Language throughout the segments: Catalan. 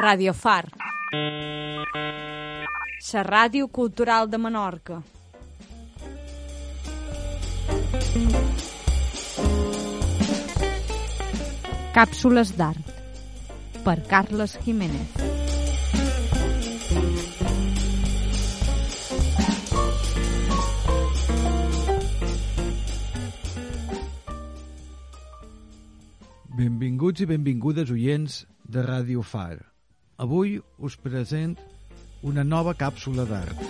Radio Far. La ràdio cultural de Menorca. Càpsules d'art per Carles Jiménez. Benvinguts i benvingudes oients de Ràdio Far. Avui us present una nova càpsula d'art.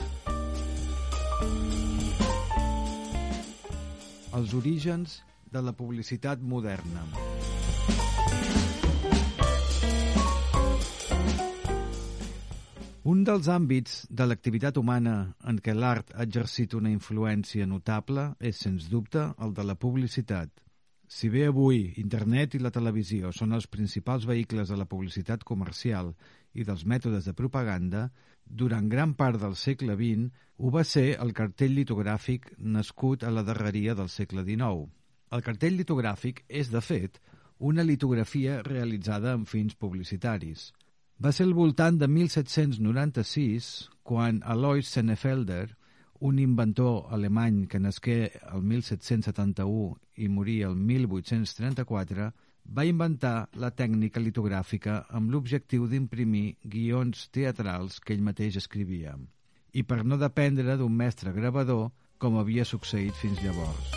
Els orígens de la publicitat moderna. Un dels àmbits de l'activitat humana en què l'art ha exercit una influència notable és, sens dubte, el de la publicitat. Si bé avui internet i la televisió són els principals vehicles de la publicitat comercial i dels mètodes de propaganda, durant gran part del segle XX ho va ser el cartell litogràfic nascut a la darreria del segle XIX. El cartell litogràfic és, de fet, una litografia realitzada amb fins publicitaris. Va ser al voltant de 1796 quan Alois Sennefelder, un inventor alemany que nasqué el 1771 i morí el 1834, va inventar la tècnica litogràfica amb l'objectiu d'imprimir guions teatrals que ell mateix escrivia, i per no dependre d'un mestre gravador com havia succeït fins llavors.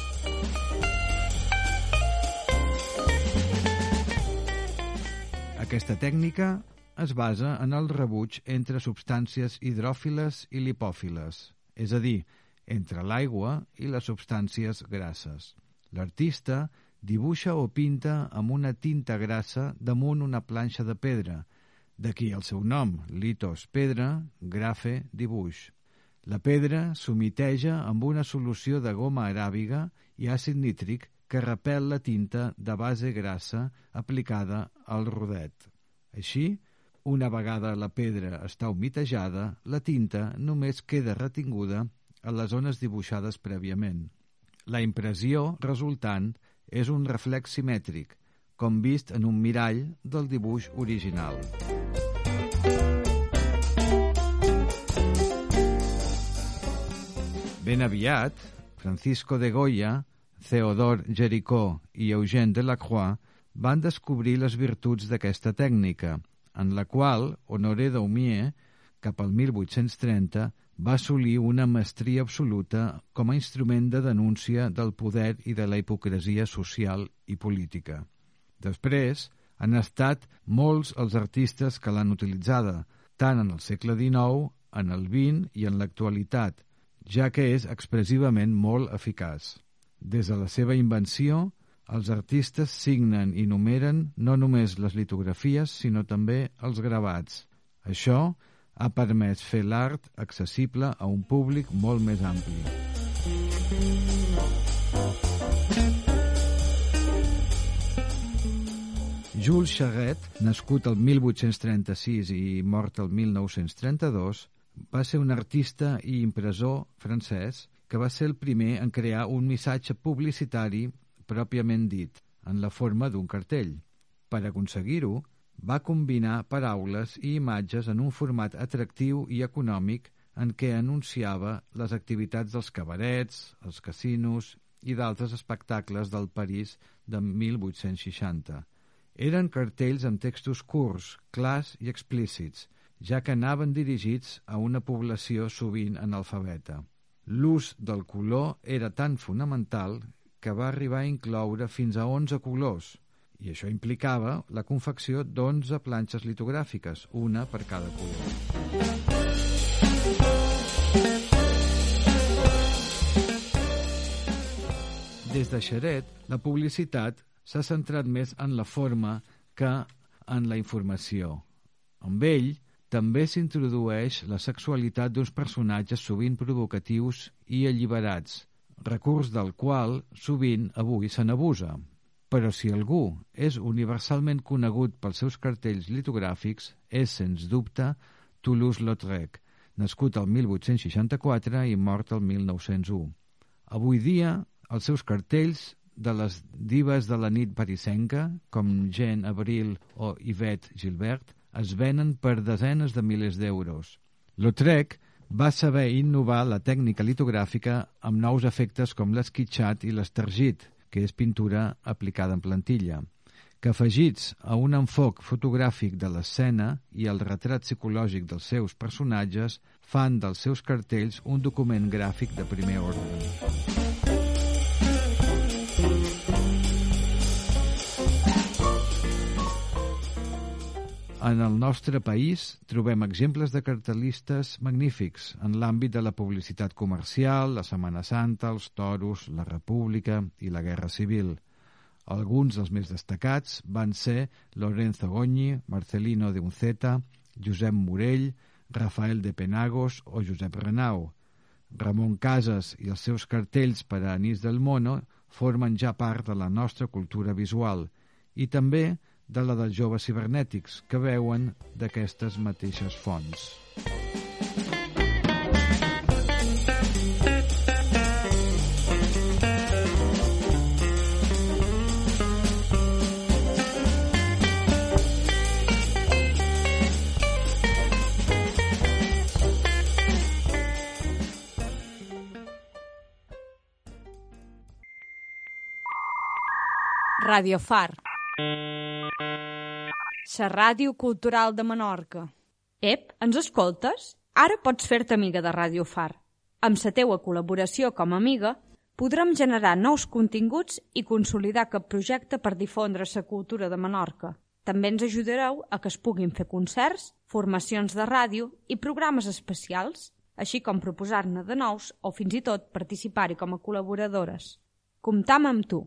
Aquesta tècnica es basa en el rebuig entre substàncies hidròfiles i lipòfiles, és a dir, entre l'aigua i les substàncies grasses. L'artista dibuixa o pinta amb una tinta grassa damunt una planxa de pedra, d'aquí el seu nom, litos pedra, grafe dibuix. La pedra s'humiteja amb una solució de goma aràbiga i àcid nítric que repel la tinta de base grassa aplicada al rodet. Així, una vegada la pedra està humitejada, la tinta només queda retinguda a les zones dibuixades prèviament. La impressió resultant és un reflex simètric, com vist en un mirall del dibuix original. Ben aviat, Francisco de Goya, Theodore Jericó i Eugène Delacroix van descobrir les virtuts d'aquesta tècnica, en la qual Honoré Daumier, cap al 1830, va assolir una mestria absoluta com a instrument de denúncia del poder i de la hipocresia social i política. Després, han estat molts els artistes que l'han utilitzada, tant en el segle XIX, en el XX i en l'actualitat, ja que és expressivament molt eficaç. Des de la seva invenció, els artistes signen i numeren no només les litografies, sinó també els gravats. Això ha permès fer l'art accessible a un públic molt més ampli. Jules Charret, nascut el 1836 i mort el 1932, va ser un artista i impressor francès que va ser el primer en crear un missatge publicitari pròpiament dit, en la forma d'un cartell. Per aconseguir-ho, va combinar paraules i imatges en un format atractiu i econòmic en què anunciava les activitats dels cabarets, els casinos i d'altres espectacles del París de 1860. Eren cartells amb textos curts, clars i explícits, ja que anaven dirigits a una població sovint analfabeta. L'ús del color era tan fonamental que va arribar a incloure fins a 11 colors, i això implicava la confecció d'11 planxes litogràfiques, una per cada color. Des de Xeret, la publicitat s'ha centrat més en la forma que en la informació. Amb ell, també s'introdueix la sexualitat d'uns personatges sovint provocatius i alliberats, recurs del qual sovint avui se n'abusa. Però si algú és universalment conegut pels seus cartells litogràfics, és, sens dubte, Toulouse-Lautrec, nascut el 1864 i mort el 1901. Avui dia, els seus cartells de les dives de la nit parisenca, com Jean Abril o Yvette Gilbert, es venen per desenes de milers d'euros. Lautrec va saber innovar la tècnica litogràfica amb nous efectes com l'esquitxat i l'estergit, que és pintura aplicada en plantilla, que afegits a un enfoc fotogràfic de l'escena i el retrat psicològic dels seus personatges fan dels seus cartells un document gràfic de primer ordre. En el nostre país trobem exemples de cartelistes magnífics en l'àmbit de la publicitat comercial, la Setmana Santa, els toros, la República i la Guerra Civil. Alguns dels més destacats van ser Lorenzo Goñi, Marcelino de Unceta, Josep Morell, Rafael de Penagos o Josep Renau. Ramon Casas i els seus cartells per a Anís del Mono formen ja part de la nostra cultura visual i també de la dels joves cibernètics, que veuen d'aquestes mateixes fonts. Radio Far la Ràdio Cultural de Menorca. Ep, ens escoltes? Ara pots fer-te amiga de Ràdio Far. Amb la teua col·laboració com a amiga, podrem generar nous continguts i consolidar cap projecte per difondre la cultura de Menorca. També ens ajudareu a que es puguin fer concerts, formacions de ràdio i programes especials, així com proposar-ne de nous o fins i tot participar-hi com a col·laboradores. Comptam amb tu!